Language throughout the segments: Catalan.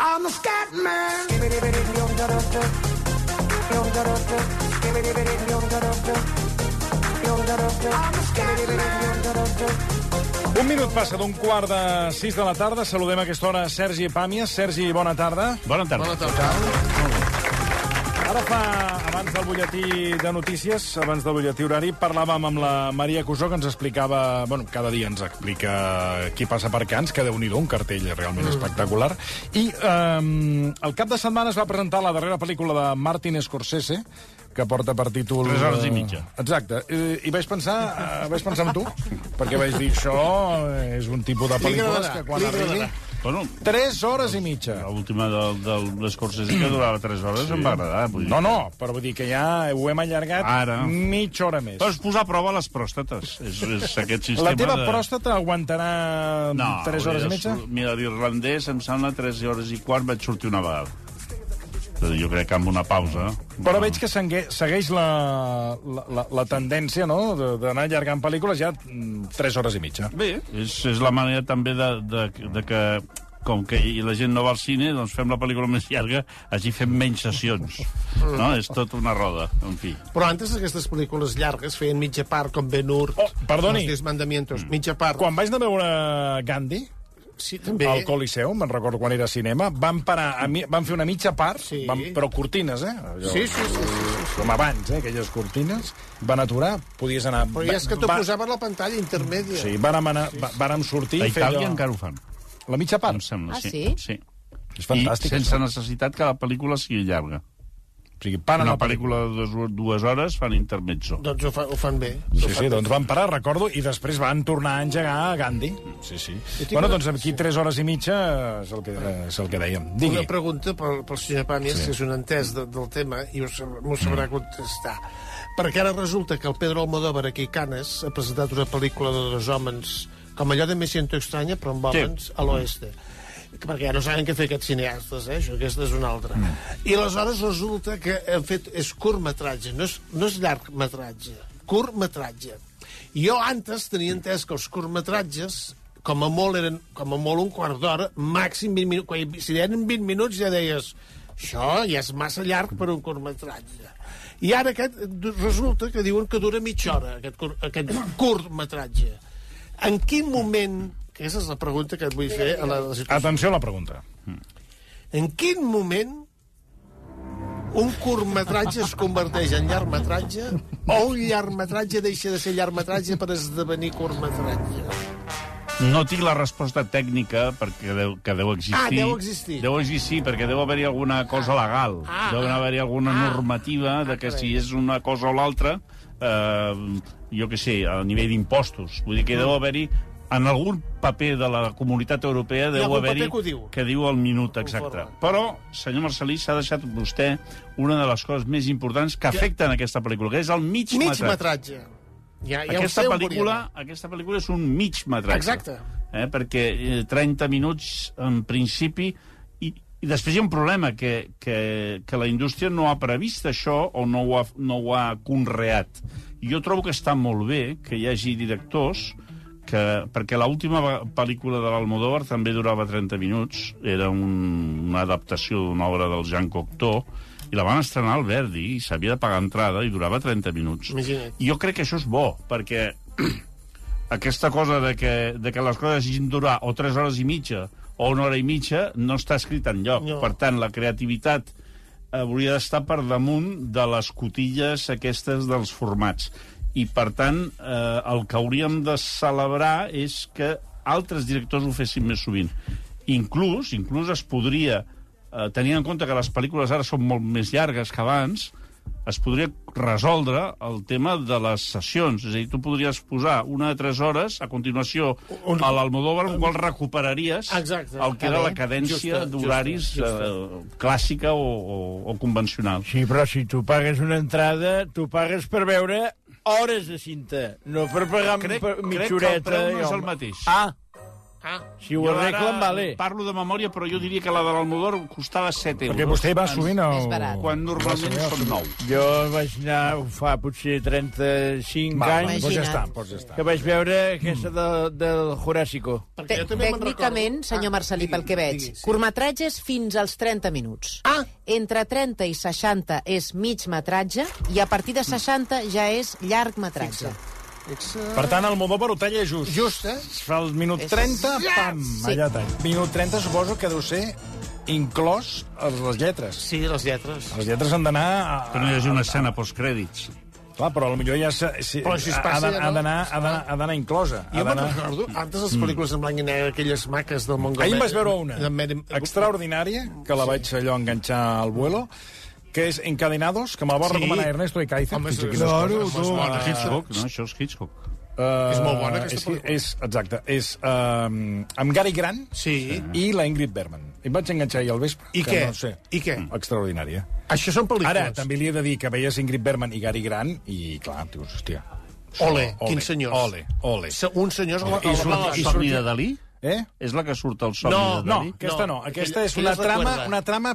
I'm a scat man. Un minut passa d'un quart de sis de la tarda. Saludem a aquesta hora Sergi Pàmies. Sergi, bona tarda. Bona tarda. Bona tarda. Ara fa, abans del butlletí de notícies, abans del butlletí horari, parlàvem amb la Maria Cusó, que ens explicava... Bueno, cada dia ens explica qui passa per Cans, que déu nhi un cartell realment mm. espectacular. I eh, el cap de setmana es va presentar la darrera pel·lícula de Martin Scorsese, que porta per títol... Tres hores i eh, mitja. Exacte. I, i vaig pensar, eh, vaig pensar en tu, perquè vaig dir, això és un tipus de pel·lícules que quan arribi... Bueno, Tres hores i mitja. l'última del, del l'Escorsese que durava 3 hores sí. em va agradar. Vull dir. No, no, però vull dir que ja ho hem allargat Ara. mitja hora més. Pots posar a prova les pròstates. És, és aquest sistema La teva de... pròstata aguantarà No, 3 hores i de mitja? Mira, l'irlandès, em sembla, 3 hores i quart vaig sortir una vegada. Jo crec que amb una pausa... Però veig que segue- segueix la, la, la, la tendència no? de- d'anar allargant pel·lícules ja 3 hores i mitja. Bé, és, és la manera també de, de, de que com que i la gent no va al cine, doncs fem la pel·lícula més llarga, així fem menys sessions. No? És tot una roda, en fi. Però antes aquestes pel·lícules llargues feien mitja part, com Ben Hur, Oh, perdoni. Los Diez Mandamientos, mitja part. Quan vaig anar a veure Gandhi, Sí, també. al Coliseu, me'n recordo quan era cinema, van, parar a mi, van fer una mitja part, Sí. van, però cortines, eh? Allò, Sí, sí, sí, sí, sí. Com abans, eh? Aquelles cortines. Van aturar, podies anar... Però ja és que t'ho Va- posaven a la pantalla intermèdia. Sí, vàrem, anar, va- vàrem sortir A Itàlia allò... encara ho fan, La mitja part? em sembla. Ah, sí? sí? Sí. És fantàstic. I sense això. necessitat que la pel·lícula sigui llarga. O sigui, paren Una la pel·lícula. de dues, dues hores fan intermezzo. Doncs ho, fa, ho fan bé. Sí, sí, doncs van parar, recordo, i després van tornar a engegar a Gandhi. Sí, sí. Bueno, doncs aquí 3 hores i mitja és el que, és el que dèiem. Digui. Una pregunta pel, pel senyor Pàmies, sí. que és un entès de, del tema, i us- m'ho sabrà Mm. contestar. Perquè ara resulta que el Pedro Almodóvar aquí a Canes ha presentat una pel·lícula de dos homes, com allò de Me siento extraña, però amb homes Sí. a l'oeste. Perquè ja no saben què fer aquests cineastes, eh? Això, aquesta és una altra. Mm. I aleshores resulta que han fet, és curtmetratge, no és, no és llargmetratge, curtmetratge. Jo antes tenia entès que els curtmetratges com a molt eren com a molt un quart d'hora, màxim 20 minuts. Quan, si eren 20 minuts ja deies això ja és massa llarg per un curtmetratge. I ara aquest, resulta que diuen que dura mitja hora, aquest, cur- aquest curtmetratge. En quin moment, aquesta és la pregunta que et vull fer a la, situació, Atenció a la pregunta. en quin moment un curtmetratge es converteix en llargmetratge o un llargmetratge deixa de ser llargmetratge per esdevenir curtmetratge? No tinc la resposta tècnica perquè deu, que deu existir. Ah, deu existir. Deu existir, perquè deu haver-hi alguna cosa legal. Ah, deu ah. haver-hi alguna Ah. normativa de que carai. si és una cosa o l'altra, eh, jo que sé, a nivell d'impostos. Vull dir que deu haver-hi en algun paper de la comunitat europea deu haver-hi que diu. que diu el minut exacte. Però, senyor Marcelí, s'ha deixat vostè una de les coses més importants que afecten aquesta pel·lícula, que és el mig, Mig metratge. metratge. Ja, ja aquesta, pel·lícula, aquesta pel·lícula és un mig metratge. Exacte. Eh, perquè eh, 30 minuts, en principi... I, i després hi ha un problema, que, que, que la indústria no ha previst això o no ho ha, no ho ha conreat. Jo trobo que està molt bé que hi hagi directors que, perquè l'última pel·lícula de l'Almodóvar també durava 30 minuts, era un, una adaptació d'una obra del Jean Cocteau, i la van estrenar al Verdi, i s'havia de pagar entrada, i durava 30 minuts. Imagina't. I jo crec que això és bo, perquè aquesta cosa de que, de que les coses hagin durar o 3 hores i mitja o una hora i mitja no està escrit en lloc. No. Per tant, la creativitat eh, hauria d'estar per damunt de les cotilles aquestes dels formats. I, per tant, eh, el que hauríem de celebrar és que altres directors ho fessin més sovint. Inclús, inclús es podria, eh, tenint en compte que les pel·lícules ara són molt més llargues que abans, es podria resoldre el tema de les sessions. És a dir, tu podries posar una de tres hores, a continuació, Un- a l'Almodóvar, amb qual recuperaries Exacte. el que era la cadència d'horaris eh, clàssica o, o, o convencional. Sí, però si tu pagues una entrada, tu pagues per veure hores de cinta, no per pagar Crec- crec mitja que el horeta. preu no és el mateix. Ah, Ah, Si ho Jo ara arreglen, vale. Parlo de memòria, però jo diria que la de l'Almodóvar costava 7 euros. Perquè vostè va sovint al... Barat. Quan normalment són 9. Jo vaig anar fa potser 35 Va, anys doncs ja està, doncs ja està. que vaig veure aquesta de, del Juràssico. perquè Te jo també me'n tècnicament, recordo. senyor Ah, Marcelí, pel que veig, digui, sí. curtmetratges fins als 30 minuts. Ah. Entre 30 i 60 és mig metratge i a partir de 60 ja és llarg metratge. Per tant, el Modóvar ho talla just. Just, eh? Es fa el minut És- 30, pam, Sí. allà talla. Minut 30 suposo que deu ser inclòs les lletres. Sí, les lletres. Les lletres han d'anar... a- Que no hi hagi una escena postcrèdits. Clar, però potser ja... se- Si, Però si es ha passa, ha no. d'anar ha d'anar- inclosa. Jo me'n recordo, antes les pel·lícules en blanc i negre, aquelles maques del Montgomery... Ahir en vaig veure una extraordinària, que la vaig allò enganxar al vuelo, que és Encadenados, que me'l va Sí. recomanar Ernesto Icaiza. Home, Fins aquí és- claro, coses. tu. Ah, Hitchcock, no? Això és Hitchcock. Uh, És molt bona, aquesta és, pel·lícula. és, exacte, és uh, amb Gary Grant Sí. i la Ingrid Bergman. I em vaig enganxar ahir al vespre. I que què? No sé. I què? Extraordinària. Això són pel·lícules. Ara, també li he de dir que veies Ingrid Bergman i Gary Grant i, clar, dius, hòstia... Ole, quins senyors. Ole, ole. Se- Un senyor... I I surt- surt i somni de Dalí? Eh? És la que surt al somni No, de No, Dalí? aquesta no. No, Aquesta és una trama, una trama...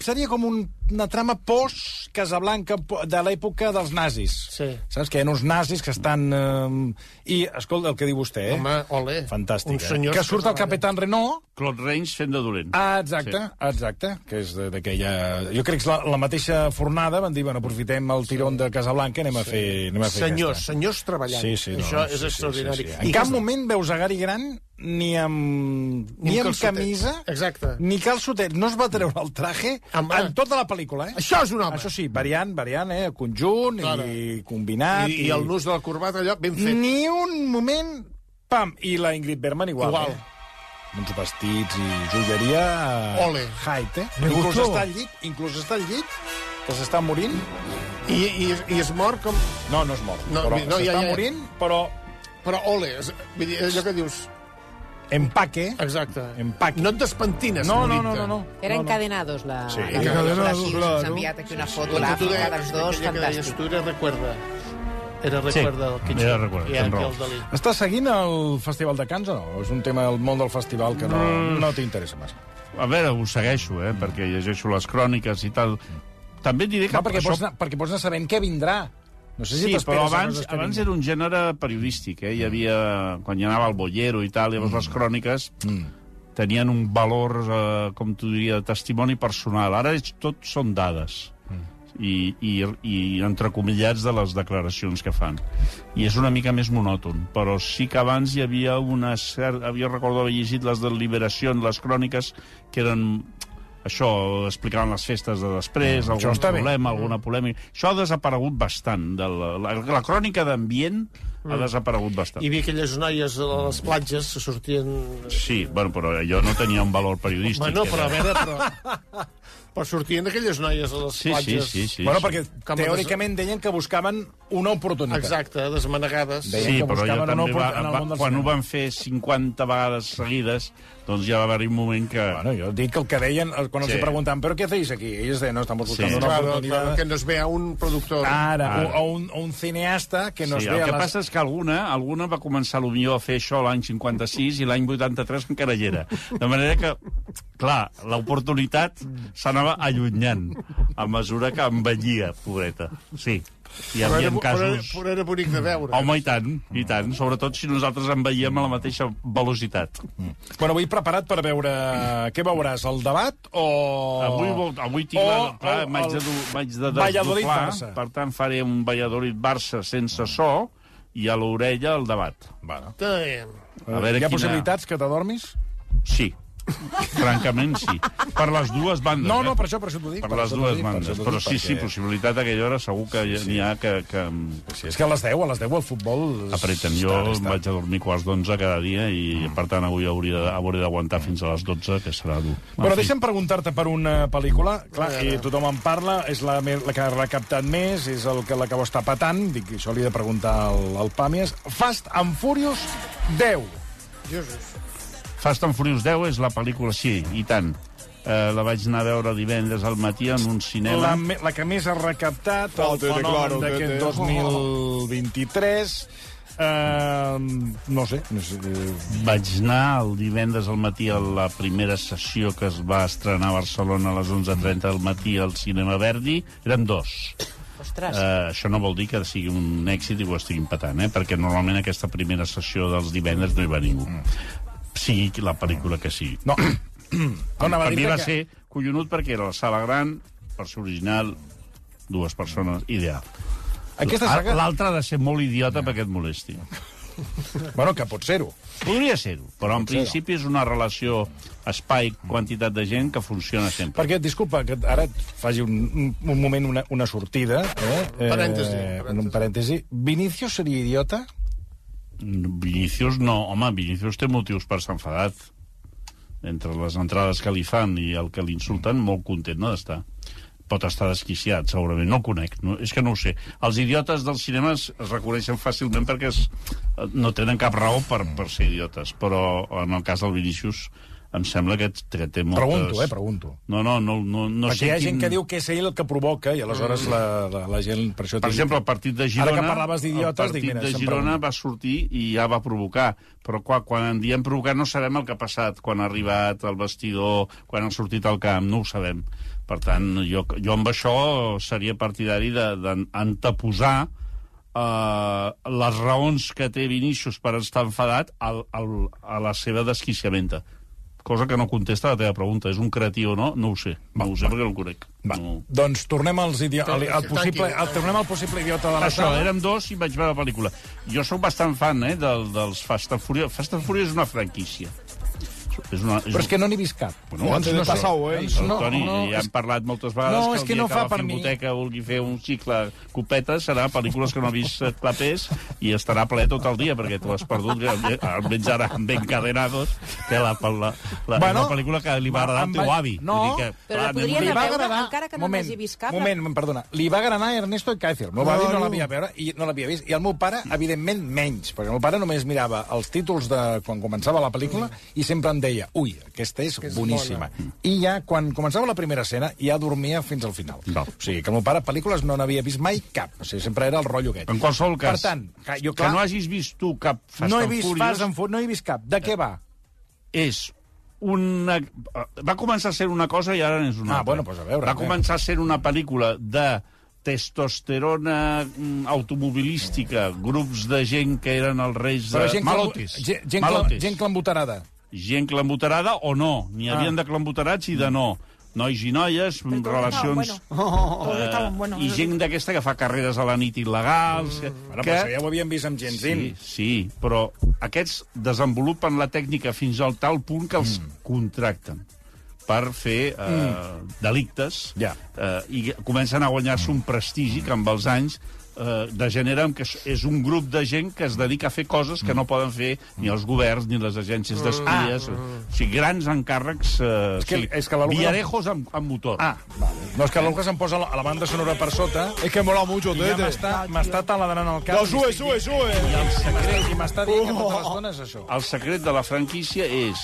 Seria com un, una trama post-Casablanca po- de l'època dels nazis. Sí. Saps? Que hi ha uns nazis que estan... Eh, I, escolta, el que diu vostè, eh? Home, ole. Fantàstic, eh? Que surt el treballen. Capitán Renault, Claude Rains fent de dolent. Ah, exacte, sí. exacte, que és de- d'aquella... Jo crec que és la, la mateixa fornada, van dir, bueno, aprofitem el tirón de Casablanca, anem a fer, anem a fer Senyors, aquesta. senyors treballant. Sí, sí, no, Això sí, és sí, extraordinari. Sí, sí. En cap moment veus a Gary Grant ni amb, ni, amb amb camisa, Exacte. ni calçotets. No es va treure el traje Home. en tota la pel·lícula, eh? Això és un home. Això sí, variant, variant, eh? Conjunt Claro. i combinat. I, I el nus de la corbata, allò, ben fet. Ni un moment... Pam! I la Ingrid Bergman igual, Igual. eh? Uns vestits i joieria... eh, Ole. Height, eh? Me Inclús gustó. està al llit, inclús està al llit, que s'està morint. I, i, I es mor com... No, no es mor. No, però no, ja, s'està ja, ja. morint, però Però ole, és, vull dir, allò que dius... empaque. Exacte. Empaque. No et despentines. No, no, no, no, no. Era no, no. encadenados, la... Sí, la- Encadenados, claro. Us ha enviat aquí una foto tu gràfica deies, dels dos, aquella que deies fantàstic. tu era recuerda. Era recuerda el Kitchen. era Recuerda, tens raó. el Dalí. Està seguint el Festival de Cants o no? És un tema del món del festival que no, no t'interessa massa. A veure, ho segueixo, eh, perquè llegeixo les cròniques i tal. També et diré que No, perquè, això... pots anar, perquè pots anar sabent què vindrà. No sé si Sí, però abans, abans era un gènere periodístic, eh? Hi havia... Quan hi anava al Bollero i tal, llavors les cròniques Mm. tenien un valor, eh, com tu diria, de testimoni personal. Ara és, tot són dades. I, i, i entrecomillats de les declaracions que fan. I és una mica més monòton, però sí que abans hi havia una certa... Havia recordo haver llegit les de Liberació, les cròniques, que eren això, explicaven les festes de després, Mm, algun està bé. problema, alguna polèmica... Això ha desaparegut bastant. De la, la, la crònica d'ambient ha desaparegut bastant. Hi havia aquelles noies a les platges que sortien... Sí, bueno, però allò no tenia un valor periodístic. Bueno, però a era- veure, però... però sortien aquelles noies a les Sí, sí, platges... sí, sí. Bueno, sí. perquè Com a teòricament deien que buscaven una oportunitat. Exacte, desmanegades. Deien Sí, que però jo buscaven una també va, opor- en el va, món del quan ho cinema. van fer 50 vegades seguides, doncs ja va haver-hi un moment que... Bueno, jo dic que el que deien, eh, quan els Sí. sí. preguntaven ¿pero qué hacéis aquí? Ellos deien, no, estamos buscando Sí. una Claro, oportunidad. claro, que nos vea un productor. Ara, Ara. O, o, un, o un cineasta que nos sí, vea el que les... passa és que alguna, alguna va començar millor a fer això l'any 56 i l'any 83 encara hi era. De manera que, clar, l'oportunitat s'anava allunyant a mesura que envellia, pobreta. Sí, hi Però havia era, però, era, casos... però era bonic de veure. Home, i tant, i tant. Sobretot si nosaltres en veiem a la mateixa velocitat. Bueno, avui preparat per veure... Què veuràs, el debat o... Avui, vol- avui tinc o- la... Clar, o m'haig de, el de desdoblar, per tant faré un Valladolid-Barça sense so i a l'orella el debat. Bueno. A veure Hi ha quina- possibilitats que t'adormis? Sí, francament sí. Per les dues bandes. No, eh? no, per això, per això t'ho dic. Per per les dues dic, per bandes. t'ho Però sí, sí, perquè- possibilitat a aquella hora segur que Sí, sí. n'hi ha que, que Sí, és que a les 10, a les 10 el futbol... és- apreten. Jo està, em està. vaig a dormir quarts d'onze cada dia i, per tant, avui hauria, de- hauré d'aguantar fins a les 12, que serà dur. Però fi. deixa'm preguntar-te per una pel·lícula. Clar, i tothom en parla, és la, me- la que ha recaptat més, és el que, la que ho està patant. Dic, això li he de preguntar al, al Pàmies. Fast and Furious 10. Jesús. Fast and Furious 10 és la pel·lícula, sí, i tant. Eh, la vaig anar a veure divendres al matí en un cinema. La, me- la que més ha recaptat, el Fòrtate, fenomen claro, d'aquest que te- 2023. Uh, no sé. No sé eh, Vaig anar el divendres al matí a la primera sessió que es va estrenar a Barcelona a les 11.30 del matí al Cinema Verdi. Eren dos. Ostres. Uh, això no vol dir que sigui un èxit i ho estiguin patant, eh? perquè normalment aquesta primera sessió dels divendres no hi va ningú. Sigui la pel·lícula que sigui. no. no, anava a per mi dir va que... ser collonut perquè era la sala gran, versió original, dues persones, ideal. Aquesta saga... L'altre ha de ser molt idiota perquè et molesti. Bueno, que pot ser-ho. Podria ser-ho, però en principi és una relació espai-quantitat de gent que funciona sempre. Perquè, disculpa, que ara et faci un, un, un moment una, una sortida. Eh? Parèntesi, Eh, parèntesi. un parèntesi. Vinicius seria idiota? Vinicius no, home, Vinicius té motius per estar enfadat. Entre les entrades que li fan i el que l'insulten, molt content no d'estar. Pot estar desquiciat, segurament. No el conec, no, és que no ho sé. Els idiotes dels cinemes es reconeixen fàcilment perquè es, no tenen cap raó per, per ser idiotes, però en el cas del Vinicius em sembla que, que té moltes... Pregunto, eh, pregunto. No, no, no, no, no Perquè sé hi ha quin... gent que diu que és ell el que provoca i aleshores la, la, la gent per això... Per exemple, el partit de Girona... Ara que parlaves d'idiotes, el dic, partit mira, de Girona va sortir i ja va provocar. Però quan, quan en diem provocar no sabem el que ha passat, quan ha arribat al vestidor, quan ha sortit al camp, no ho sabem. Per tant, jo, jo amb això seria partidari d'anteposar eh, les raons que té Vinícius per estar enfadat al, al, a la seva desquiciamenta. Cosa que no contesta a la teva pregunta. És un creatí o no? No ho sé. No ho sé perquè no el conec. Va, No. doncs tornem als idi... al, al possible, al, tornem al possible idiota de la Això, sala. érem dos i vaig veure la pel·lícula. Jo sóc bastant fan, eh, del, dels Fast and Furious. Fast and Furious és una franquícia. És una, és Però és que no n'he vist cap. Bueno, Doncs antes de sé. passau, eh? Doncs No, no, Toni, no, ja és- hem parlat moltes vegades No, que el que dia no que fa la per mi. Filmoteca vulgui fer un cicle copeta serà pel·lícules que no ha vist eh, clapés i estarà ple tot el dia perquè tu has perdut que almenys ara amb Encadenados que la, la, la, la, Bueno, una pel·lícula que li va agradar al teu va- avi. no, que, però la anem podria anar va a veure, agradar... encara que no moment, n'hagi vist cap. Moment, perdona. Li va agradar Ernesto Kaiser. El meu avi no l'havia veure i no l'havia vist. I el meu pare, evidentment, menys. Perquè el meu pare només mirava els títols de quan començava la pel·lícula i sempre em deia ui, aquesta és, és boníssima. I ja, quan començava la primera escena, ja dormia fins al final. Val. O sigui, que el meu pare pel·lícules no n'havia vist mai cap. O sigui, sempre era el rotllo aquest. En qualsevol cas, Per tant, que jo, que clar, no hagis vist tu cap Fast no he vist Furious, Fast and Furious, no he vist cap. De què va? és una... Va començar sent una cosa i ara és una Ah, altra. bueno, pues a veure, Va eh. començar sent una pel·lícula de testosterona mm, automobilística, grups de gent que eren els reis de... Però gent, Malotes. gent, gent, Malotes. gent. Gent clambuterada o no. N'hi Ah. havien de clambuterats i de no. Nois i noies, todos relacions... buenos. Todos eh, buenos. I gent d'aquesta que fa carreres a la nit il·legals... Que, Bueno, però això ja ho havíem vist amb gent Sí, sí, però aquests desenvolupen la tècnica fins al tal punt que els mm. contracten per fer eh, mm. delictes Ja. eh, i comencen a guanyar-se un prestigi que amb els anys eh, degenera en que és- és un grup de gent que es dedica a fer coses que no poden fer ni els governs ni les agències d'espies. O sigui, grans encàrrecs... Eh, És que- sí, és que Villarejos amb, amb motor. Ah, vale. No, és que l'Olga se'm posa la, la banda sonora per sota Es que mola mucho, ja Tete. m'està taladrant el cap. No, sube, sube, dient- sube. I el secret, i m'està dient que tota l'estona és això. El secret de la franquícia és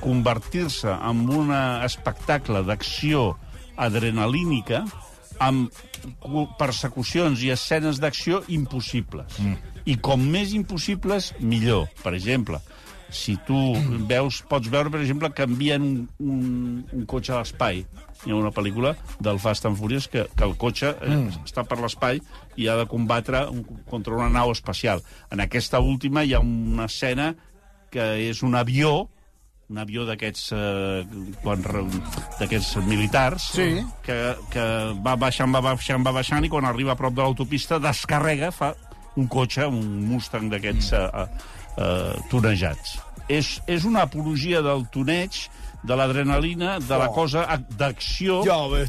convertir-se en un espectacle d'acció adrenalínica amb cu- persecucions i escenes d'acció impossibles. Mm. I com més impossibles, millor. Per exemple, si tu veus, pots veure, per exemple, que envien un, un, un cotxe a l'espai. Hi ha una pel·lícula del Fast and Furious que, que el cotxe eh, està per l'espai i ha de combatre un, contra una nau espacial. En aquesta última hi ha una escena que és un avió un avió d'aquests eh, d'aquests militars Sí. que, que va baixant, va baixant, va baixant i quan arriba a prop de l'autopista descarrega, fa un cotxe, un Mustang d'aquests eh, eh, eh, tunejats. És, és una apologia del tuneig, de l'adrenalina, de la cosa ac- d'acció,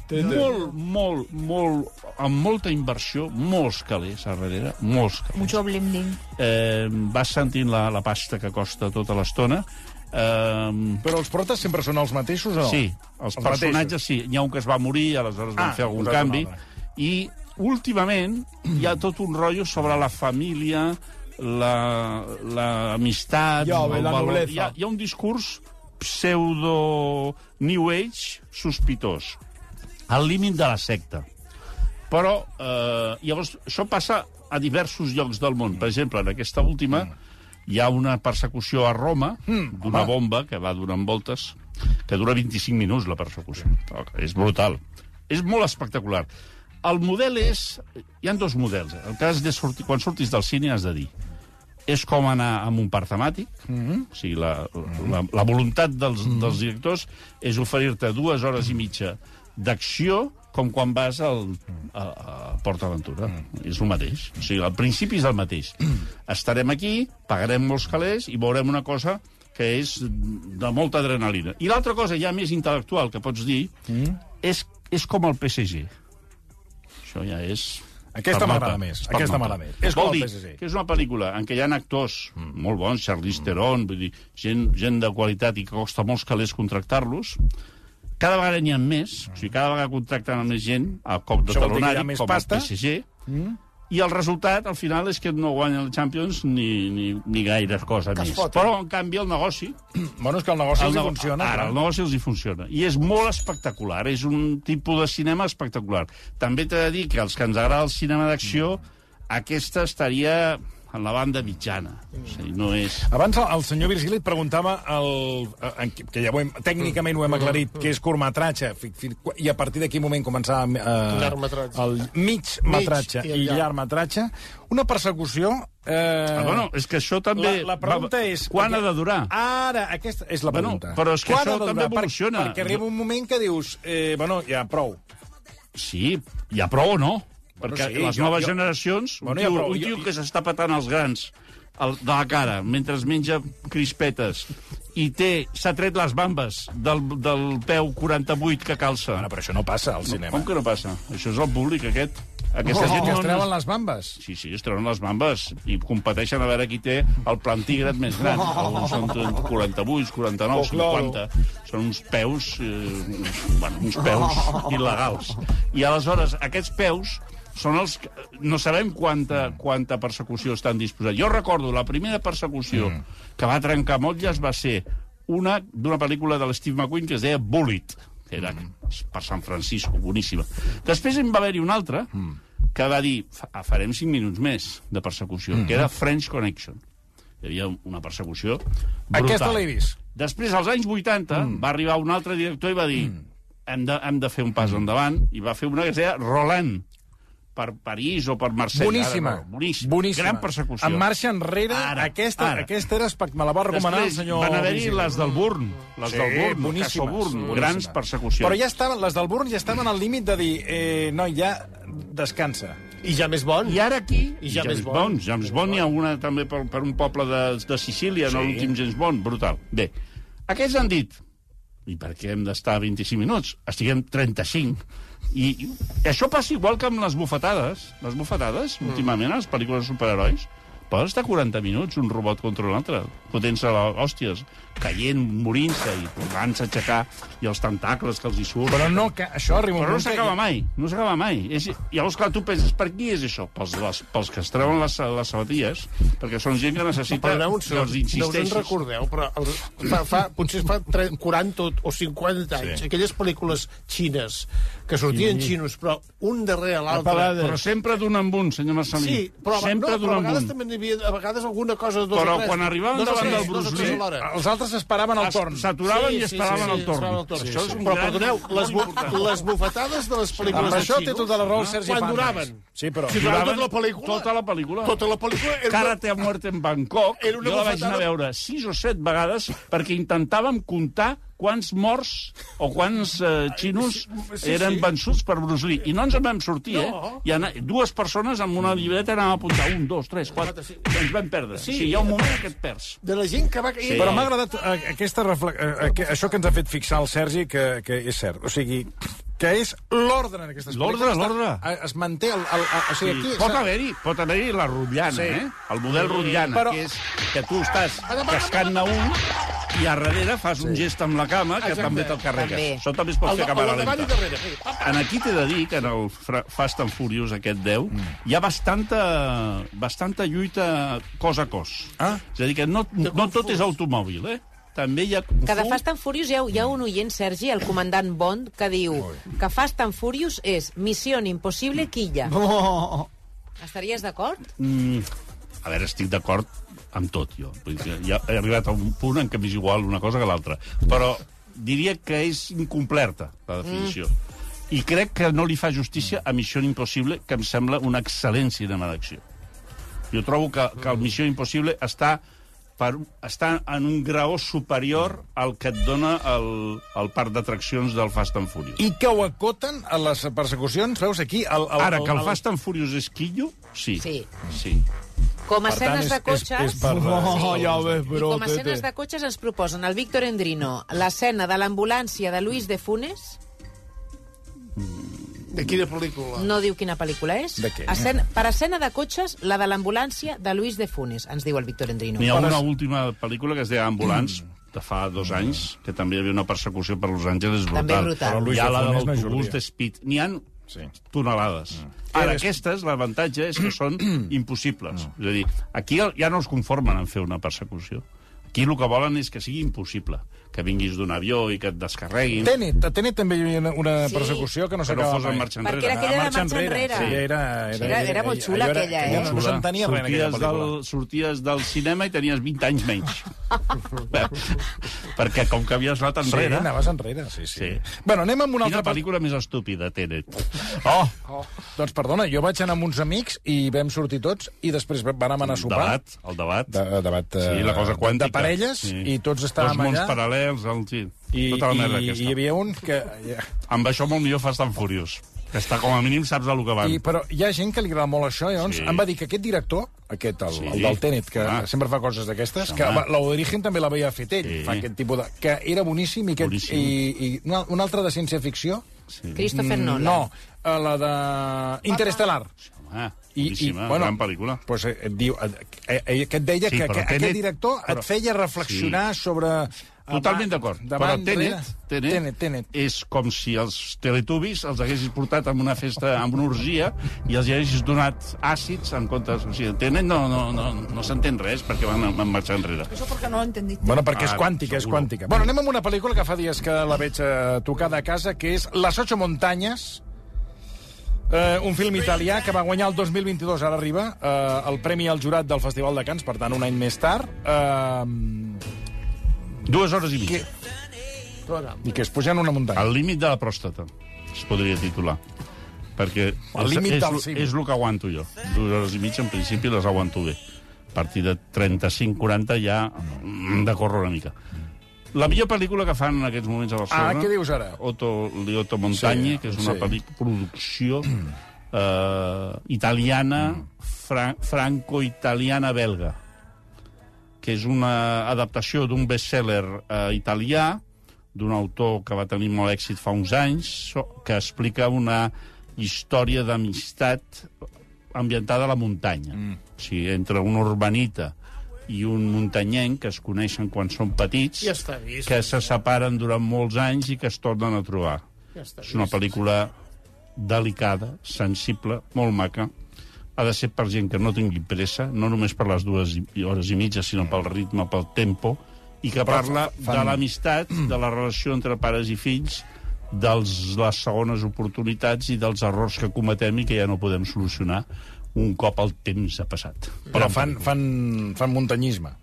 Tete. molt, molt, molt, amb molta inversió, molts calés a darrere, molts calés Mucho bling bling. eh, vas sentint la, la pasta que costa tota l'estona. Eh, Però els protes sempre són els mateixos o no? sí, els, Els personatges sí. N'hi ha un que es va morir, aleshores van Ah, fer algun canvi. I últimament hi ha tot un rotllo sobre la família, l'amistat... El la valor. nobleza. Hi ha, hi ha un discurs pseudo New Age sospitós, al límit de la secta. Però, eh, llavors, això passa a diversos llocs del món. Per exemple, en aquesta última hi ha una persecució a Roma d'una bomba que va donant voltes, que dura 25 minuts, la persecució. És brutal. És molt espectacular. El model és... Hi han dos models. El cas de sortir, quan surtis del cine has de dir és com anar amb un parc temàtic, mm -hmm. o sigui, la, la, la voluntat dels, mm -hmm. dels directors és oferir-te dues hores i mitja d'acció com quan vas al, a, a Port Aventura. Mm. És el mateix. O sigui, al principi és el mateix. Estarem aquí, pagarem molts calés i veurem una cosa que és de molta adrenalina. I l'altra cosa ja més intel·lectual que pots dir mm. és, és com el PSG. Això ja és... Aquesta m'agrada més, Per aquesta m'agrada més. És Vol com el dir PSG. que és una pel·lícula en què hi ha actors mm. molt bons, Charlize Theron, vull dir, gent, gent de qualitat i que costa molts calés contractar-los, cada vegada n'hi ha més, o sigui, cada vegada contracten més gent, a cop de talonari, més com pasta? el PSG, i el resultat, al final, és que no guanya el Champions ni, ni, ni gaire cosa Que més. foten. Però, en canvi, el negoci... Bueno, és que el negoci els hi nego- funciona. Ara, clar. el negoci els hi funciona. I és molt espectacular, és un tipus de cinema espectacular. També t'he de dir que els que ens agrada el cinema d'acció, aquesta estaria en la banda mitjana. O sigui, no és... Abans el, el senyor Virgili et preguntava, el, en, que ja ho hem, tècnicament ho hem aclarit, que és curtmetratge, i a partir d'aquí moment començava eh, el mig metratge i i, el llarg. llargmetratge. Una persecució... Eh, Ah, bueno, és que això també... La, la pregunta va- és... Quan ha de durar? Ara, aquesta és la Bueno, pregunta. però és que Quan això també durar? Per- evoluciona. Perquè arriba un moment que dius, eh, bueno, ja prou. Sí, ha prou o no? Bueno, Perquè sí, les jo- noves jo- generacions, Bueno, un ja tio, prou, un jo- tio que s'està patant els grans el, de la cara mentre es menja crispetes i té s'ha tret les bambes del, del peu 48 que calça. Bueno, però això no passa al cinema. Com que no passa? Això és el públic, aquest. Aquesta Oh, gent que no... es treuen les bambes. Sí, sí, es treuen les bambes i competeixen a veure qui té el plantígrad més gran. Alguns són 48, 49, Oh, claro. 50. Són uns peus, eh, bueno, uns peus il·legals. I aleshores, aquests peus són els que no sabem quanta, quanta persecució estan disposats. Jo recordo la primera persecució mm. que va trencar motlles va ser una d'una pel·lícula de l'Steve McQueen que es deia Bullet, que era per San Francisco, boníssima. Després en va haver-hi una altra que va dir, "Fa- farem 5 minuts més de persecució, que era French Connection. Hi havia una persecució brutal. Aquesta l'he vist. Després, als anys 80, mm. va arribar un altre director i va dir mm. hem, de, hem de fer un pas endavant, i va fer una que es deia Roland, per París o per Marsella. Boníssima. Ara, no, boníssima. Boníssima. Gran persecució. En marxa enrere, Ara, aquesta, ara. aquesta era espect... Me la va recomanar Després el senyor... van haver-hi les del Burn, les Sí, del Burn, boníssimes, Burn, boníssimes. grans persecucions. Però ja estaven, les del Burn ja estaven al límit de dir, eh, no, ja descansa. I ja més bon. I ara aquí... I James Bond. Bond. James Bond hi ha una també per, per un poble de, de Sicília, sí. no l'últim James Bond, brutal. Bé, aquests han dit, i per què hem d'estar 25 minuts? Estiguem 35. I, I això passa igual que amb les bufetades. Les bufetades, mm. últimament, a les pel·lícules de superherois, poden estar 40 minuts un robot contra un altre, fotent-se a hòsties, caient, morint-se i tornant-se a aixecar, i els tentacles que els hi surten. Però no, que això arriba Però no s'acaba que... mai, no s'acaba mai. És, llavors, clar, tu penses, per qui és això? Pels, les, pels que es treuen les, les sabatilles, perquè són gent que necessita Perdoneu un que els no us en insisteixis. recordeu, però el, fa, fa, potser fa tre- 40 o 50 anys, Sí. aquelles pel·lícules xines que sortien xinos, però un darrere l'altre... Però sempre d'un amb un, senyor Marcelí. Sí, però, sempre no, d'un però a vegades un. també n'hi havia a vegades alguna cosa de dos Però o tres. quan arribaven dos davant del Bruce Lee. Els altres esperaven el torn. S'aturaven i esperaven el torn. esperaven el torn. Això és un però perdoneu, les, bu les bufetades de les pel·lícules Amb de això té tota la raó el Sergi quan duraven? Sí, però... Si duraven tota la pel·lícula? Tota la pel·lícula. Tota la pel·lícula... Karate a muerte en Bangkok, Era una jo la vaig anar a veure sis o set vegades perquè intentàvem comptar quants morts o quants eh, xinos sí, eren sí. vençuts per Bruce Lee. I no ens en vam sortir, No. eh? I ana- dues persones amb una llibreta anàvem a apuntar un, dos, tres, quatre... Sí. Ens vam perdre. Sí. Sí, hi ha un moment que et perds. De la gent que va. Sí. Però m'ha agradat eh, aquesta refle... eh, que- això que ens ha fet fixar el Sergi, que, que és cert. O sigui, que és l'ordre en aquestes L'ordre, pel·lícules. l'ordre. Eh, Es manté... El, el, el, o sigui, Sí. aquí... Pot s'ha- haver-hi pot haver la rotllana, Sí. eh? El model rotllana, Però- que és que tu estàs cascant-ne un i a darrere fas un gest amb la cama que Exacte. també te'l carregues. També. Això també es pot Al, fer a càmera lenta. En aquí t'he de dir que en el Fast and Furious aquest 10 Mm. hi ha bastanta, bastanta lluita cos a cos. Ah. És a dir, que no, no tot és automòbil, eh? També hi ha Kung Que de. Fast and Furious hi ha, hi ha un oient, Sergi, el comandant Bond, que diu que Fast and Furious és Missió Impossible Quilla. Estaries d'acord? Mm, a veure, estic d'acord amb tot, jo. Vull dir, ja he arribat a un punt en què m'és igual una cosa que l'altra. Però diria que és incompleta, la definició. Mm. I crec que no li fa justícia a Missió Impossible, que em sembla una excel·lent cinema d'acció. Jo trobo que, que el Missió Impossible està per, està en un graó superior al que et dona el, el parc d'atraccions del Fast and Furious. I que ho acoten a les persecucions, veus aquí... El, el, Ara, que el Fast and Furious és quillo, sí. Sí. sí. Com a escenes és- de és- cotxes... és per- Oh, ja ho ves, I però... com a escenes de cotxes ens proposen el Víctor Endrino l'escena de l'ambulància de Luis de Funes, De quina pel·lícula? no diu quina pel·lícula és. De què? Escena, per escena de cotxes, la de l'ambulància de Luis de Funes, ens diu el Víctor Endrino. N'hi ha una última pel·lícula que es deia Ambulance, de fa dos anys, que també hi havia una persecució per Los Angeles brutal. També brutal. Però Luis Hi ha la de no l'autobús de Speed. N'hi ha Sí. tonelades. Ara, És- aquestes, l'avantatge és que són impossibles. És a dir, aquí ja no es conformen en fer una persecució. Aquí el que volen és que sigui impossible. Que vinguis d'un avió i que et descarreguin. Tenet, a Tenet també hi havia una, una Sí. persecució que no Però s'acaba fos en mai. marxa Perquè enrere. era aquella de marxa marxa enrere. Sí, era, era, Era- era molt xula, era- aquella, eh? No s'entenia res en aquella pel·lícula. del, sorties del cinema i tenies 20 anys menys. Perquè com que havies anat Sí, enrere... anaves enrere, sí, sí. Sí. Bueno, anem amb una Quina altra... pel·lícula més estúpida, Tenet. Oh, Doncs perdona, jo vaig anar amb uns amics i vam sortir tots i després vam anar a el sopar. debat, el debat. De, debat Sí, la cosa eh, quàntica. Parelles Sí. i tots estàvem Dos mons allà paral·lels, el, sí, i, tota la merda i, aquesta. i hi havia un que... ja, Amb això molt millor fas tan furiós. Que està com a mínim saps el que van. I, però hi ha gent que li agrada molt això, i llavors Sí. sí. em va dir que aquest director, aquest, el, Sí. sí. el del Tenet, que Ah. sempre fa coses d'aquestes, Sí, que home. la Origen també l'havia fet ell, Sí. fa aquest tipus de... que era boníssim, i, aquest, Boníssim. i, i una, una altra de ciència-ficció, Sí. Christopher Nolan. no, eh, la de Interestelar. Ah, I, i, bueno, gran pel·lícula. Pues, eh, et diu, eh, eh, que et deia Sí, que, que Tenet- aquest director però- et feia reflexionar sí. sobre... Totalment avant- d'acord. Però Tenet. Tenet, Tenet, Tenet. és com si els teletubbies els haguessis portat amb una festa, amb una orgia, i els haguessis donat àcids en comptes... O sigui, Tenet no, no, no, no s'entén res perquè van, van marxar enrere. Eso porque no lo entendiste. Bueno, perquè és Ah, quàntica, és segur. quàntica. Bueno, anem amb una pel·lícula que fa dies que la veig eh, tocada a casa, que és Las ocho montañas, eh, un film italià que va guanyar el 2022, ara arriba, eh, el Premi al Jurat del Festival de Cants, per tant, un any més tard, eh, Dues hores i mitja. i que es puja en una muntanya. El límit de la pròstata, es podria titular. Perquè El és, límit és, del és, cim. és el que aguanto jo. Dues hores i mitja, en principi, les aguanto bé. A partir de 35-40 ja mm, de córrer una mica. La millor pel·lícula que fan en aquests moments a Barcelona... Ah, què dius ara? Otto Liotto Montagne, Sí, que és una sí. producció eh, italiana, fra franco-italiana-belga, que és una adaptació d'un best-seller eh, italià, d'un autor que va tenir molt èxit fa uns anys, que explica una història d'amistat ambientada a la muntanya. Mm. O sigui, entre un urbanita i un muntanyenc que es coneixen quan són petits, Ja està vist. que se separen durant molts anys i que es tornen a trobar. Ja està És una vist. pel·lícula delicada, sensible, molt maca. Ha de ser per gent que no tingui pressa, no només per les dues hores i mitja, sinó pel ritme, pel tempo, i que parla de l'amistat, de la relació entre pares i fills, de les segones oportunitats i dels errors que cometem i que ja no podem solucionar un cop el temps ha passat. Però fan, fan, fan muntanyisme.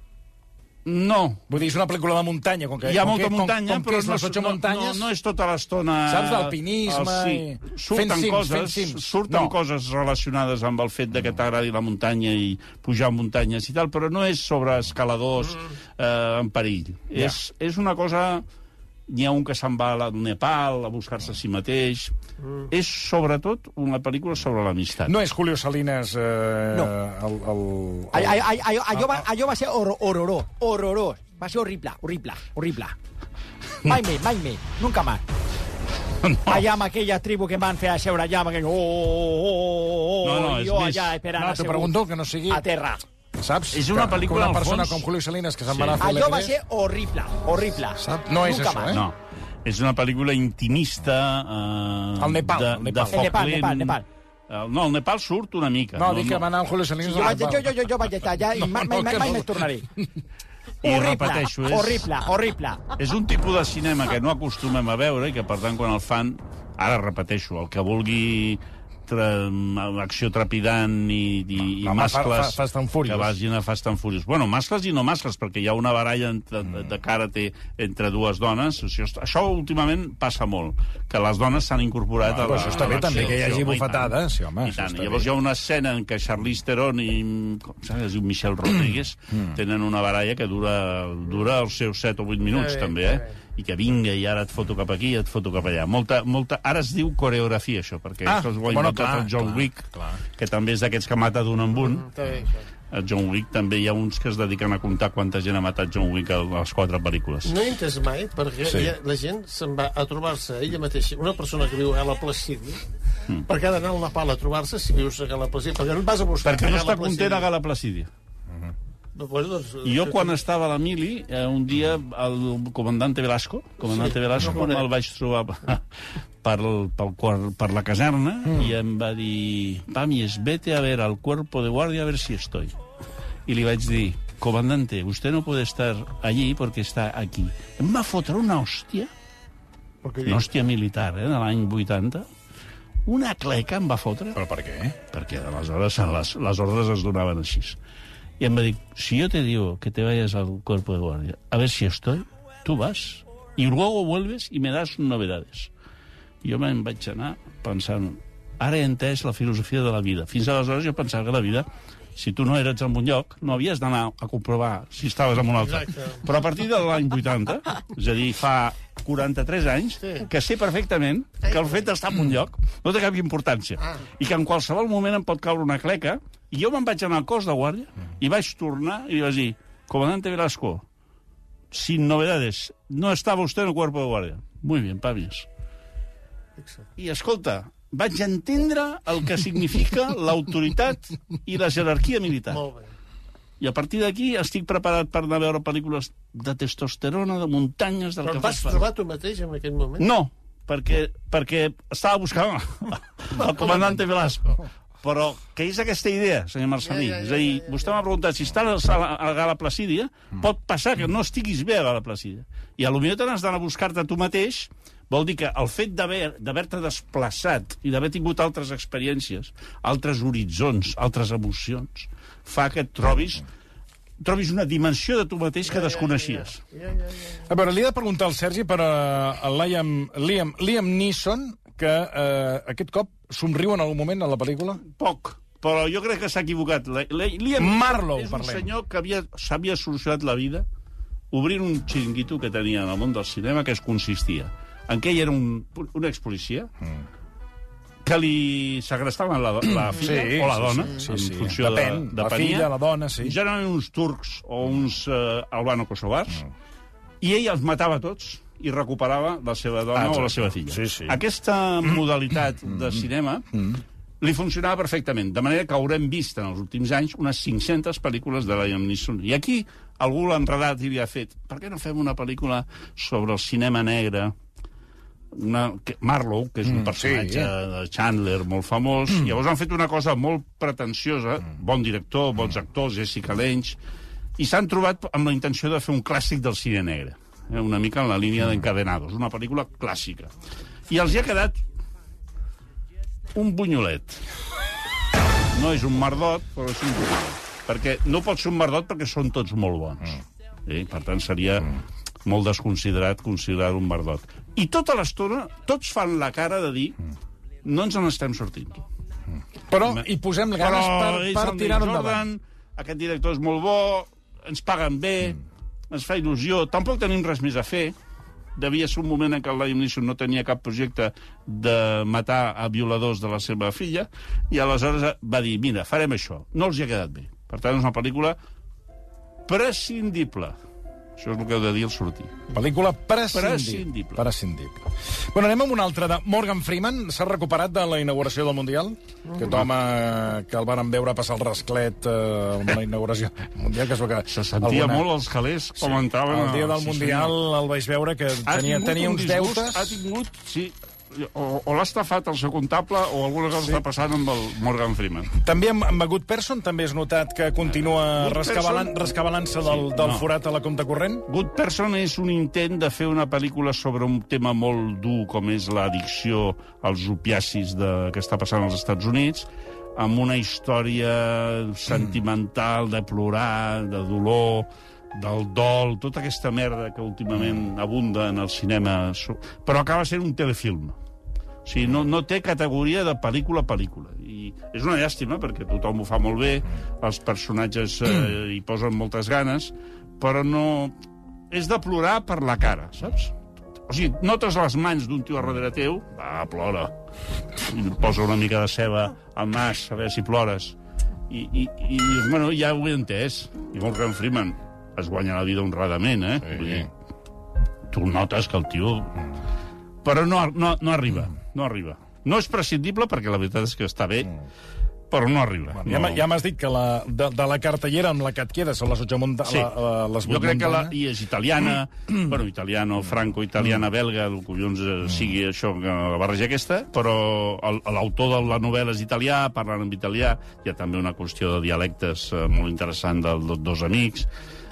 No, Vull dir, és una pel·lícula de muntanya. Com que, hi ha com molta que, muntanya, com, com però que és no, no, no, no és tota l'estona... Saps, d'alpinisme i- Surten cims, coses, cims. surten No. coses relacionades amb el fet de que t'agradi la muntanya i pujar muntanyes i tal, però no és sobre escaladors eh, en perill. Ja. És, és una cosa... N'hi ha un que se'n va al Nepal a buscar-se a si mateix. És, sobretot, una pel·lícula sobre l'amistat. No és Julio Salinas eh, No. el, el, Allò, allò, allò, allò, va, allò va ser hor- horrorós, horrorós. Va ser horrible, horrible, horrible. Mai més, mai més, nunca más. Allà amb aquella tribu que van fer a seure allà, amb aquell... Oh, oh, oh, oh, oh, No, no, i és jo més- allà esperant No, t'ho pregunto, que no sigui... a terra. Saps? És una pel·lícula, al una persona fons- com Julio Salinas, que se'n Sí. va anar a fer Allò va l'Everest, ser horrible, horrible. Sap? No és Nunca això, eh? No. És una pel·lícula intimista... Eh, Al Nepal, de, al Nepal. De El Nepal, foc Nepal, lent. Nepal. Eh, No, el Nepal surt una mica. No, dic que va anar el Julio Salinas... Jo, al vaig, jo, Nepal. jo, jo, jo vaig estar allà i No, mai, no, mai, que mai no. més tornaré. I horrible, repeteixo, és- horrible, horrible. És un tipus de cinema que no acostumem a veure i que, per tant, quan el fan... Ara repeteixo, el que vulgui tra acció trepidant i, i, i Home, fa- mascles fa- Fast and Furious. que vagin a Fast and Furious. Bueno, mascles i no mascles, perquè hi ha una baralla entre, Mm. de karate entre dues dones. O sigui, això últimament passa molt, que les dones s'han incorporat Ah, a però la això està bé, a l'acció. també, que hi hagi bufetades. Sí, home, I tant. Llavors bé. hi ha una escena en què Charlize Theron i com es diu Michelle Rodríguez Mm. tenen una baralla que dura, dura els seus 7 o 8 minuts, bé, també, eh? bé. I que vinga, i ara et foto cap aquí, et foto cap allà. Molta, molta... Ara es diu coreografia, això, perquè Ah, això ho ha bueno, clar, el John clar, Wick, clar. que també és d'aquests que mata d'un en un. Això. El John Wick també hi ha uns que es dediquen a comptar quanta gent ha matat John Wick a les quatre pel·lícules. No he entès mai, perquè Sí. ha, la gent se'n va a trobar-se ella mateixa, una persona que viu a la Placídia, mm. perquè ha d'anar al Nepal a trobar-se si vius a Gala Placídia, perquè no et vas a buscar Perquè no a està content a Gala Placídia. Bueno, doncs, jo, quan estava a la mili, eh, un dia el comandante Velasco, comandante Sí, Velasco, no conec. me'l vaig trobar per, pel, quar- per la caserna i em va dir, Pamies, vete a ver al cuerpo de guardia a ver si estoy. I li vaig dir, comandante, usted no puede estar allí porque está aquí. Em va fotre una hòstia, una hòstia militar, eh, de l'any 80, una cleca em va fotre Però per què? perquè aleshores les, les ordres es donaven així. I em va dir, si yo te digo que te vayas al cuerpo de guardia, a ver si estoy, tú vas, y luego vuelves y me das novedades. I jo me'n vaig anar pensant, ara he entès la filosofia de la vida. Fins aleshores jo pensava que la vida, si tu no eres en un lloc, no havies d'anar a comprovar si estaves en un altre. Exacte. Però a partir de l'any 80, és a dir, fa 43 anys, Sí. que sé perfectament que el fet d'estar en un lloc no té cap importància. Ah. I que en qualsevol moment em pot caure una cleca, i jo me'n vaig anar al cos de guàrdia, i vaig tornar i vaig dir, comandante Velasco, sin novedades, no estava usted en el cuerpo de guàrdia. Muy bien, Pavies. I, escolta, vaig entendre el que significa l'autoritat i la jerarquia militar. Molt bé. I a partir d'aquí estic preparat per anar a veure pel·lícules de testosterona, de muntanyes, del Però que vas trobar tu mateix en aquell moment? no, perquè, perquè estava buscant el comandante Velasco. Però què és aquesta idea, senyor Marcelí? Ja, ja, ja, és a dir, ja, ja, vostè m'ha preguntat si estàs a, la, a Gala Placídia, pot passar que no estiguis bé a Gala Placídia. I a lo millor te n'has d'anar a buscar-te tu mateix, vol dir que el fet d'haver- d'haver-te desplaçat i d'haver tingut altres experiències, altres horitzons, altres emocions, fa que et trobis trobis una dimensió de tu mateix que desconeixies. Ja, ja, ja. A veure, li he de preguntar al Sergi per uh, el Liam, Liam, Liam Neeson, que uh, aquest cop somriu en algun moment a la pel·lícula. Poc, però jo crec que s'ha equivocat. La- la- Liam Marlowe, és un parlem. senyor que havia- s'havia solucionat la vida obrint un xiringuito que tenia en el món del cinema que es consistia en què ell era un, un expolicia que li segrestaven la, la filla Sí, o la sí, dona, sí, sí, en sí. funció Depèn, de, la depenia. filla, la dona, sí. Generalment uns turcs o uns uh, albano-kosovars, i ell els matava tots i recuperava la seva dona Ah, o la seva filla. Sí, sí. Aquesta modalitat de cinema li funcionava perfectament, de manera que haurem vist en els últims anys unes 500 pel·lícules de Liam Neeson. I aquí algú l'ha enredat i li ha fet per què no fem una pel·lícula sobre el cinema negre? Una, que, Marlowe, que és un personatge sí. de Chandler molt famós, llavors han fet una cosa molt pretensiosa, bon director, bons actors, Jessica Lange, i s'han trobat amb la intenció de fer un clàssic del cine negre, eh, una mica en la línia d'Encadenados, una pel·lícula clàssica. I els hi ha quedat un bunyolet. No és un merdot, però és un bunyolet. Perquè no pot ser un merdot perquè són tots molt bons. Eh? Per tant, seria molt desconsiderat considerar un merdot. I tota l'estona tots fan la cara de dir no ens n'estem sortint. Però hi posem ganes per, és per el tirar-ho endavant. Aquest director és molt bo, ens paguen bé, ens fa il·lusió, tampoc tenim res més a fer. Devia ser un moment en què el Liam Neeson no tenia cap projecte de matar a violadors de la seva filla, i aleshores va dir, mira, farem això. No els hi ha quedat bé. Per tant, és una pel·lícula prescindible. Això és el que heu de dir al sortir. Pel·lícula prescindible. Prescindible. prescindible. Bueno, anem amb una altra de Morgan Freeman. S'ha recuperat de la inauguració del Mundial? Aquest home que el varen veure passar el rasclet eh, amb la inauguració del Mundial, que es veu que... Se sentia molt els calés com entraven... El dia del sí, Mundial senyor. el vaig veure que tenia, tenia un uns disgust, deutes... Ha tingut, sí, o, o l'ha estafat el seu comptable o alguna cosa sí. està passant amb el Morgan Freeman. També amb, amb Good Person també has notat que continua rescabalant- Person- rescabalant-se del, Sí, del no. forat a la compte corrent? Good Person és un intent de fer una pel·lícula sobre un tema molt dur com és l'addicció als opiacis de, que està passant als Estats Units, amb una història sentimental de plorar, de dolor, del dol, tota aquesta merda que últimament abunda en el cinema, però acaba sent un telefilm. O sigui, no, no té categoria de pel·lícula a pel·lícula. I és una llàstima, perquè tothom ho fa molt bé, els personatges eh, hi posen moltes ganes, però no... És de plorar per la cara, saps? O sigui, notes les mans d'un tio a darrere teu, va, plora. I posa una mica de ceba al nas, a veure si plores. I, i, i dius, bueno, ja ho he entès. I Morgan Freeman es guanya la vida honradament, eh? Sí. Vull dir, tu notes que el tio... Però no, no, no arriba, no arriba. No és prescindible, perquè la veritat és que està bé, però no arriba. Ja, m'ha- ja m'has dit que la, de, de la cartellera amb la que et quedes són les 8 monta Sí. la, la, les Jo crec que la, muntanya. i és italiana, bueno, italiano, franco-italiana, belga, el collons eh, sigui això, que la barreja aquesta, però l'autor de la novel·la és italià, parlen en italià, hi ha també una qüestió de dialectes eh, molt interessant dels do- dos amics.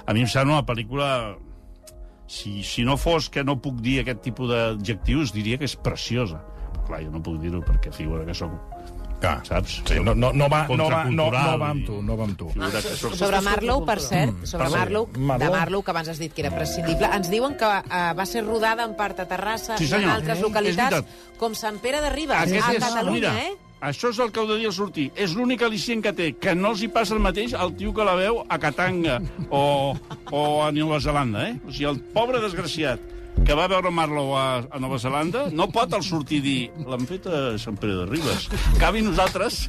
A mi em sembla una pel·lícula... Si, si no fos que no puc dir aquest tipus d'adjectius, diria que és preciosa. Clar, jo no puc dir-ho perquè figura que sóc... Clar. Saps? Sí, no, no, no, va, no, va, no, no va amb tu, no va amb tu. Figura que sóc... Sobre Marlowe, per cert, sobre Perdó. Marlowe, de Marlowe. Marlowe, que abans has dit que era prescindible, ens diuen que uh, va ser rodada en part a Terrassa Sí, i en altres Eh? localitats, com Sant Pere de Ribes, Aquest a és, Catalunya, mira, eh? Això és el que heu de dir al sortir. És l'únic al·licient que té, que no els hi passa el mateix al tio que la veu a Katanga o, o a Nova Zelanda, eh? O sigui, el pobre desgraciat que va veure Marlowe a, a Nova Zelanda no pot al sortir dir l'han fet a Sant Pere de Ribes. Cavi nosaltres,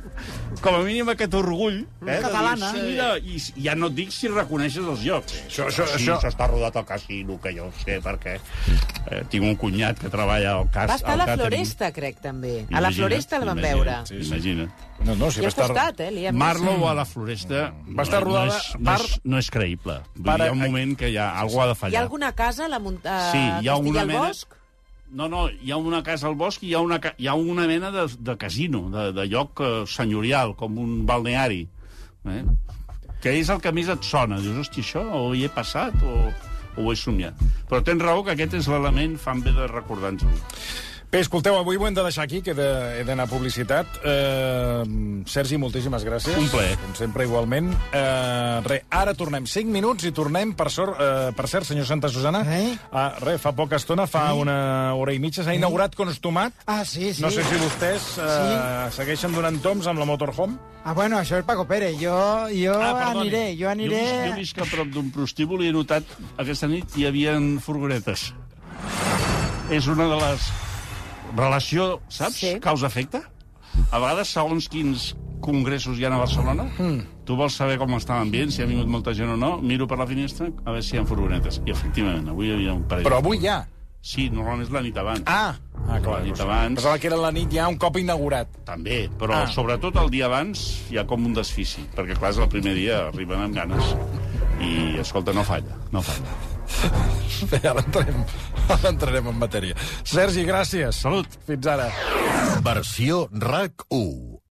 com a mínim aquest orgull, eh? de dir, Catalana. Sí, mira, i ja no et dic si reconeixes els llocs. Això- això- sí, això- està rodat al casino, que jo ho sé, perquè eh, tinc un cunyat que treballa al cas. Va estar a la càtering. Floresta, crec, també. A la Imagina't, Floresta el van imagina't, veure. Sí, sí. Imagina't. No, no, si I va estar... costat, eh? Li Marlowe a la Floresta Va estar rodada no és, no és, no és creïble. Dir, hi ha un moment que hi ha, algú ha de Hi fallar. ha alguna casa a la muntanya Sí, hi ha una al mena- bosc? No, no, hi ha una casa al bosc i hi ha una, hi ha una mena de, de casino, de, de lloc eh, senyorial, com un balneari. Eh? Que és el que més et sona. Dius, hosti, això o hi he passat o, o ho he somiat. Però tens raó que aquest és l'element, fan bé de recordar-nos-ho. Bé, escolteu, avui ho hem de deixar aquí, que he d'anar a publicitat. Eh, Sergi, moltíssimes gràcies. Un plaer. Com sempre, igualment. Eh, re, ara tornem 5 minuts i tornem, per, sort, eh, per cert, senyor Santa Susana, Eh? ah, re, fa poca estona, fa una hora i mitja, s'ha inaugurat Constomat. Ah, sí, sí. No sé si vostès eh, segueixen donant toms amb la motorhome. Ah, bueno, això és Paco Pérez. Jo, jo Ah, perdoni. aniré, jo Jo, aniré... visc, jo visc a prop d'un prostíbul i he notat aquesta nit hi havia furgonetes. És una de les... Relació, saps? Sí. Causa-efecte. A vegades, segons quins congressos hi ha a Barcelona, mm. tu vols saber com està l'ambient, si ha vingut molta gent o no, miro per la finestra a veure si hi ha furgonetes. I, efectivament, avui hi havia un parell. Però avui ja. Sí, normalment és la nit abans. Ah, ah clar. La nit abans. Pensava que era la nit ja un cop inaugurat. També, però ah. sobretot el dia abans hi ha com un desfici, perquè clar, és el primer dia, arriben amb ganes. I, escolta, no falla, no falla. Bé, ara entrem, ara entrarem en matèria. Sergi, gràcies. Salut. Fins ara. Versió RAC 1.